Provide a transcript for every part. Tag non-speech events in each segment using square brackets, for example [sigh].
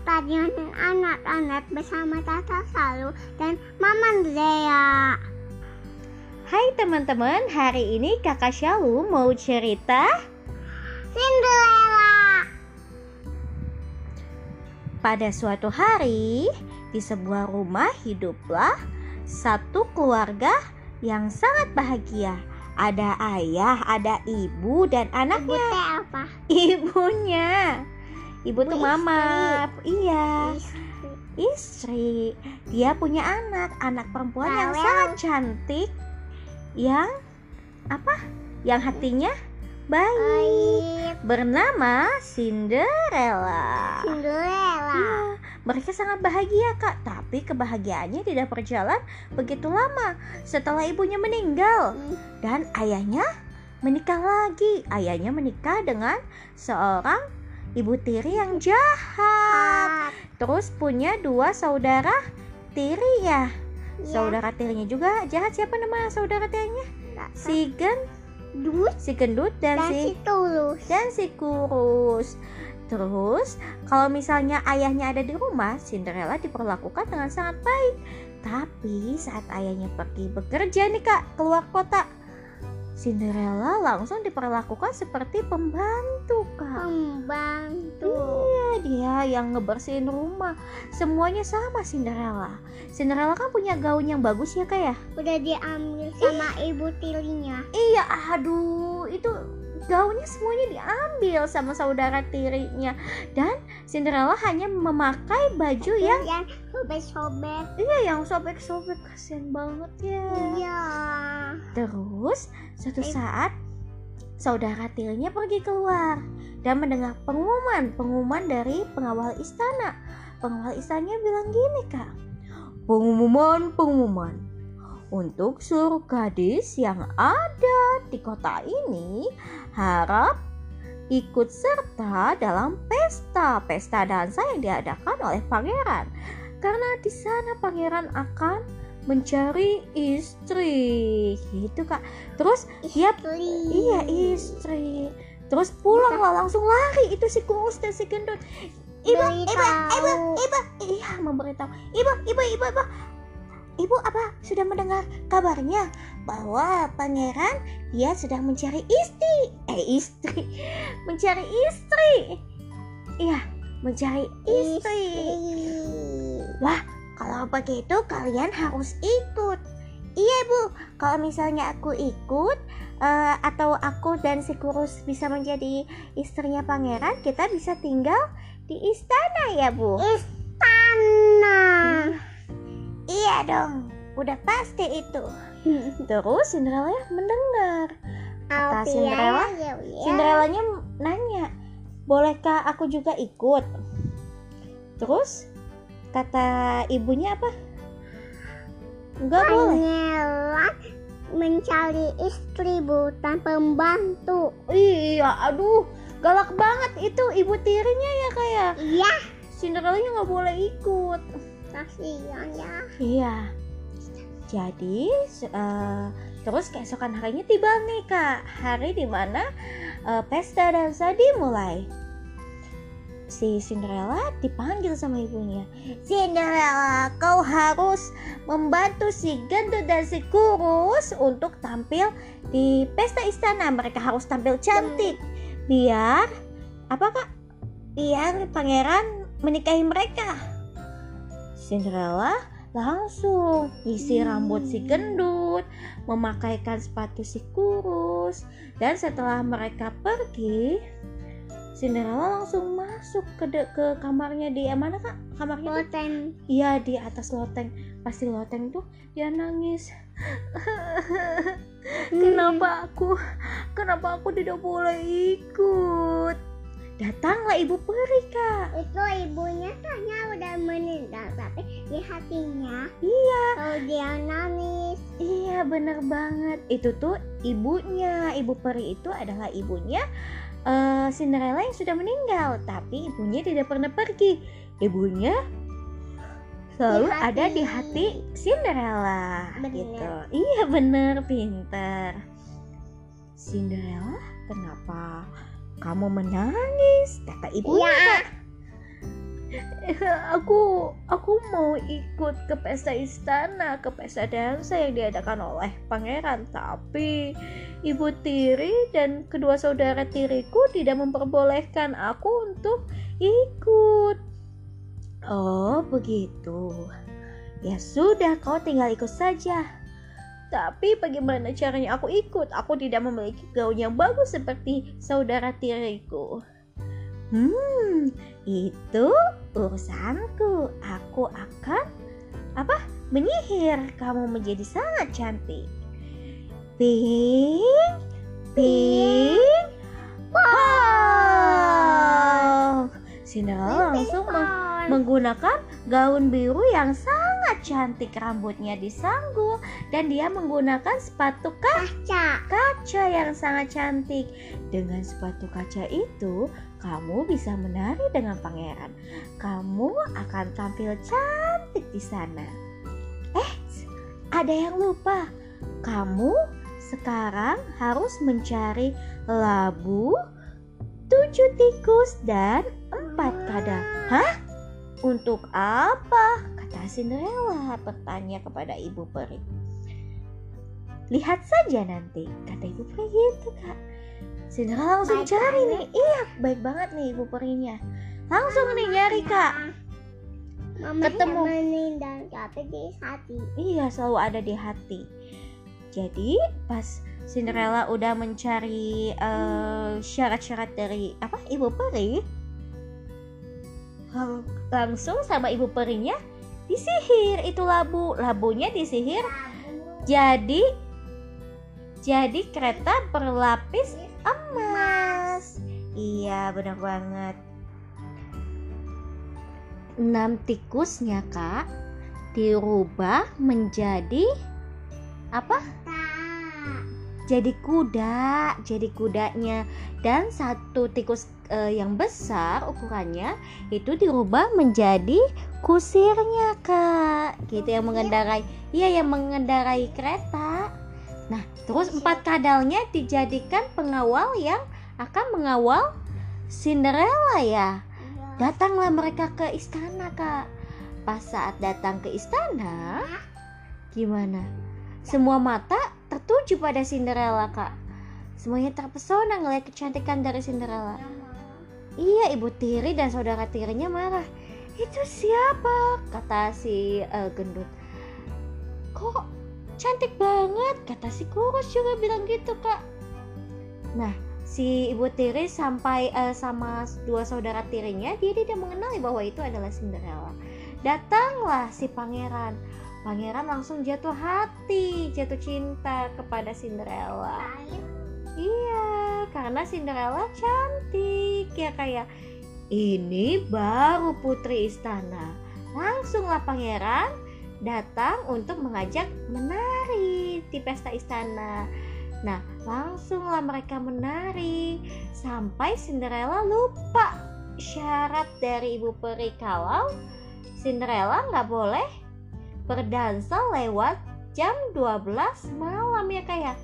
stadion anak-anak bersama Tata Salu dan Mama Dea. Hai teman-teman, hari ini kakak Syalu mau cerita Cinderella. Pada suatu hari, di sebuah rumah hiduplah satu keluarga yang sangat bahagia. Ada ayah, ada ibu dan Ibu anaknya. teh apa? Ibunya. Ibu tuh mama. Iya, Istri. Dia punya anak, anak perempuan yang sangat cantik. Yang apa? Yang hatinya baik. Baik. Bernama Cinderella. Cinderella. Iya, mereka sangat bahagia kak, tapi kebahagiaannya tidak berjalan begitu lama setelah ibunya meninggal Hmm. dan ayahnya menikah lagi. Ayahnya menikah dengan seorang ibu tiri yang jahat. Ah, Terus punya dua saudara tiri ya. iya. Saudara tirinya juga jahat. Siapa nama saudara tirinya? Si Gen, Dus si Gendut dan, dan si si Tulus. dan si kurus. Terus, kalau misalnya ayahnya ada di rumah, Cinderella diperlakukan dengan sangat baik. Tapi saat ayahnya pergi bekerja nih kak, keluar kota, Cinderella langsung diperlakukan seperti pembantu kak. Pembantu. Iya, dia yang ngebersihin rumah. Semuanya sama Cinderella. Cinderella kan punya gaun yang bagus ya kak ya? Udah diambil sama ibu tirinya. Iya, aduh, itu gaunnya semuanya diambil sama saudara tirinya dan Cinderella hanya memakai baju yang yang sobek-sobek. iya yang sobek-sobek kasihan banget ya. Iya. Terus suatu Eh. saat saudara tirinya pergi keluar dan mendengar pengumuman pengumuman dari pengawal istana. Pengawal istananya bilang gini kak, pengumuman pengumuman untuk seluruh gadis yang ada di kota ini harap ikut serta dalam pesta. Pesta dansa yang diadakan oleh pangeran. Karena di sana pangeran akan mencari istri. Gitu kak. Terus dia Istri. iya istri. Terus pulang lah langsung lari. Itu si kurus dan si gendut. Ibu ibu ibu ibu. Iya memberitahu. Ibu ibu ibu ibu ibu apa sudah mendengar kabarnya bahwa pangeran dia sedang mencari istri eh istri [laughs] mencari istri iya mencari istri Wah, kalau begitu kalian harus ikut. Iya bu, kalau misalnya aku ikut eh, atau aku dan si kurus bisa menjadi istrinya pangeran, kita bisa tinggal di istana ya bu. Istana. Iya dong, udah pasti itu. [laughs] Terus Cinderella mendengar. Kata Cinderella, ya, ya. Cinderellanya nanya, bolehkah aku juga ikut? Terus kata ibunya apa? Enggak boleh. Mencari istri bukan pembantu. Iya, aduh, galak banget itu ibu tirinya ya kayak. Iya, Cinderella nggak boleh ikut. Kasihan ya. Iya. Jadi eh, terus keesokan harinya tiba nih kak, hari di mana eh, pesta dansa dimulai. Si Cinderella dipanggil sama ibunya. Cinderella, kau harus membantu si gendut dan si kurus untuk tampil di pesta istana. Mereka harus tampil cantik, biar apa kak? Biar pangeran menikahi mereka. Cinderella langsung isi Hmm. rambut si gendut, memakaikan sepatu si kurus, dan setelah mereka pergi, Cinderella langsung masuk ke de- ke kamarnya di eh, mana kak? Kamarnya? Poten. Iya di atas loteng. Pasti loteng tuh dia nangis. [laughs] kenapa aku? Kenapa aku tidak boleh ikut? Datanglah ibu peri kak. Itu ibunya kayaknya udah meninggal tapi di hatinya Iya. kalau dia nangis. Iya bener banget Itu tuh ibunya Ibu peri itu adalah ibunya eh, Cinderella yang sudah meninggal Tapi ibunya tidak pernah pergi Ibunya selalu Di hati. ada di hati Cinderella Bener. gitu Iya bener pinter Cinderella kenapa kamu menangis kata ibunya Iya. Kak. Eh, aku aku mau ikut ke pesta istana, ke pesta dansa yang diadakan oleh pangeran, tapi ibu tiri dan kedua saudara tiriku tidak memperbolehkan aku untuk ikut. Oh, begitu. Ya sudah, kau tinggal ikut saja. Tapi bagaimana caranya aku ikut? Aku tidak memiliki gaun yang bagus seperti saudara tiriku. Hmm, itu urusanku. Aku akan apa? Menyihir kamu menjadi sangat cantik. Pink, pink, wow. Cinderella langsung meng- menggunakan gaun biru yang sangat cantik. Rambutnya disanggul dan dia menggunakan sepatu kaca. kaca yang sangat cantik. Dengan sepatu kaca itu, kamu bisa menari dengan pangeran. Kamu akan tampil cantik di sana. Eh, ada yang lupa. Kamu sekarang harus mencari labu, tujuh tikus, dan empat kadal. Hah? Untuk apa? Cinderella bertanya kepada ibu peri. Lihat saja nanti, kata ibu peri gitu kak. Cinderella langsung Baik cari banget. nih. Iya, baik banget nih ibu perinya. Langsung nih nyari kak. Mama Ketemu. Dan capek di hati. Iya, selalu ada di hati. Jadi pas Cinderella udah mencari eh, syarat-syarat dari apa ibu peri, lang- langsung sama ibu perinya disihir itu labu. Labunya disihir jadi jadi kereta berlapis emas. Iya, benar banget. Enam tikusnya, Kak, dirubah menjadi apa? Jadi kuda, jadi kudanya dan satu tikus eh, yang besar ukurannya itu dirubah menjadi kusirnya, Kak. Gitu yang mengendarai. Iya, yang mengendarai kereta. Nah, terus empat kadalnya dijadikan pengawal yang akan mengawal Cinderella ya. Datanglah mereka ke istana, Kak. Pas saat datang ke istana, gimana? Semua mata tertuju pada Cinderella, Kak. Semuanya terpesona ngeliat kecantikan dari Cinderella. Iya, ibu tiri dan saudara tirinya marah. Itu siapa? Kata si eh, gendut. Kok cantik banget? Kata si kurus juga bilang gitu, Kak. Nah, si ibu tiri sampai eh, sama dua saudara tirinya, dia tidak mengenali bahwa itu adalah Cinderella. Datanglah si pangeran. Pangeran langsung jatuh hati, jatuh cinta kepada Cinderella. Iya, karena Cinderella cantik ya kayak ini baru putri istana. Langsunglah pangeran datang untuk mengajak menari di pesta istana. Nah, langsunglah mereka menari sampai Cinderella lupa syarat dari ibu peri. Kalau Cinderella nggak boleh berdansa lewat jam 12 malam ya kayak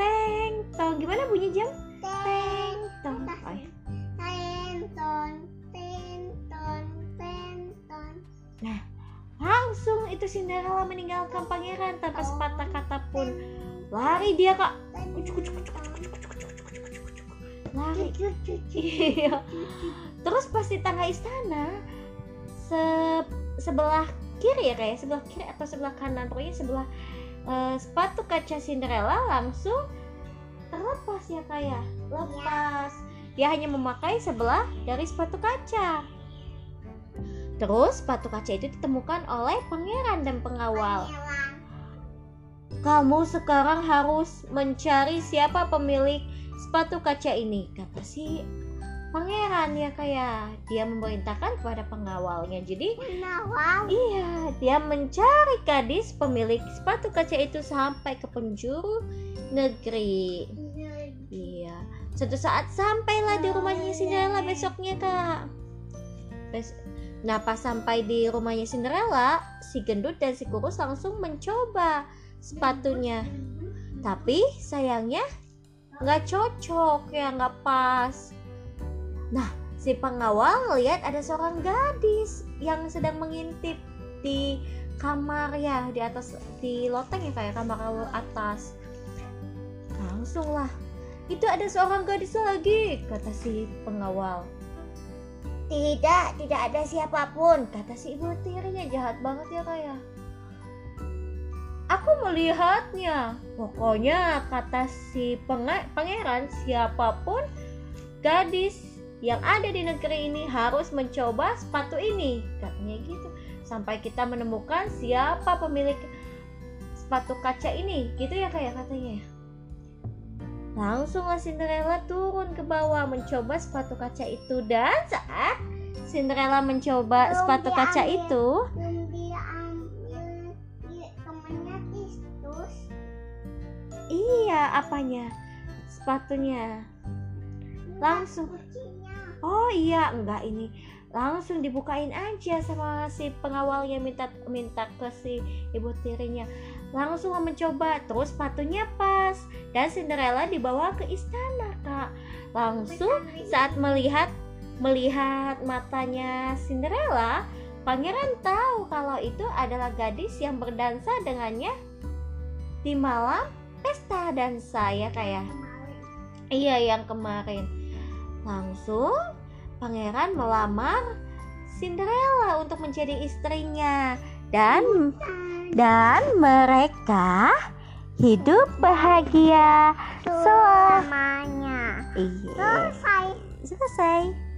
teng tong gimana bunyi jam nah langsung itu Cinderella meninggalkan pangeran tanpa sepatah kata pun. Lari dia kak. Lari. Iya. Terus pas di tangga istana se sebelah kiri ya kayak sebelah kiri atau sebelah kanan pokoknya sebelah uh, sepatu kaca Cinderella langsung terlepas ya kayak lepas. Dia hanya memakai sebelah dari sepatu kaca. Terus sepatu kaca itu ditemukan oleh pangeran dan pengawal. Kamu sekarang harus mencari siapa pemilik sepatu kaca ini kata si pangeran ya kayak dia memerintahkan kepada pengawalnya. Jadi Penawal. iya dia mencari gadis pemilik sepatu kaca itu sampai ke penjuru negeri suatu saat sampailah di rumahnya Cinderella besoknya kak. Bes- nah pas sampai di rumahnya Cinderella si gendut dan si kurus langsung mencoba sepatunya. Tapi sayangnya nggak cocok ya nggak pas. Nah si pengawal lihat ada seorang gadis yang sedang mengintip di kamar ya di atas di loteng ya kayak kamar atas. Langsung lah itu ada seorang gadis lagi kata si pengawal. Tidak tidak ada siapa pun. Kata si ibu tirinya jahat banget ya kayak aku melihatnya. Pokoknya kata si pangeran siapa pun gadis yang ada di negeri ini harus mencoba sepatu ini. Katanya gitu. Sampai kita menemukan siapa pemilik sepatu kaca ini. Gitu ya kayak katanya langsunglah Cinderella turun ke bawah mencoba sepatu kaca itu. Dan saat Cinderella mencoba Belum sepatu kaca diambil. itu temennya Kristus. Iya apanya? Sepatunya. Langsung. Oh iya, enggak ini. Langsung dibukain aja sama si pengawalnya minta minta ke si ibu tirinya. Langsung mencoba, terus sepatunya pas dan Cinderella dibawa ke istana kak. Langsung saat melihat melihat matanya Cinderella, pangeran tahu kalau itu adalah gadis yang berdansa dengannya di malam pesta dansa ya kayak. Iya yang kemarin. Langsung pangeran melamar Cinderella untuk menjadi istrinya dan dan mereka hidup bahagia selamanya. Iya. selesai Selesai.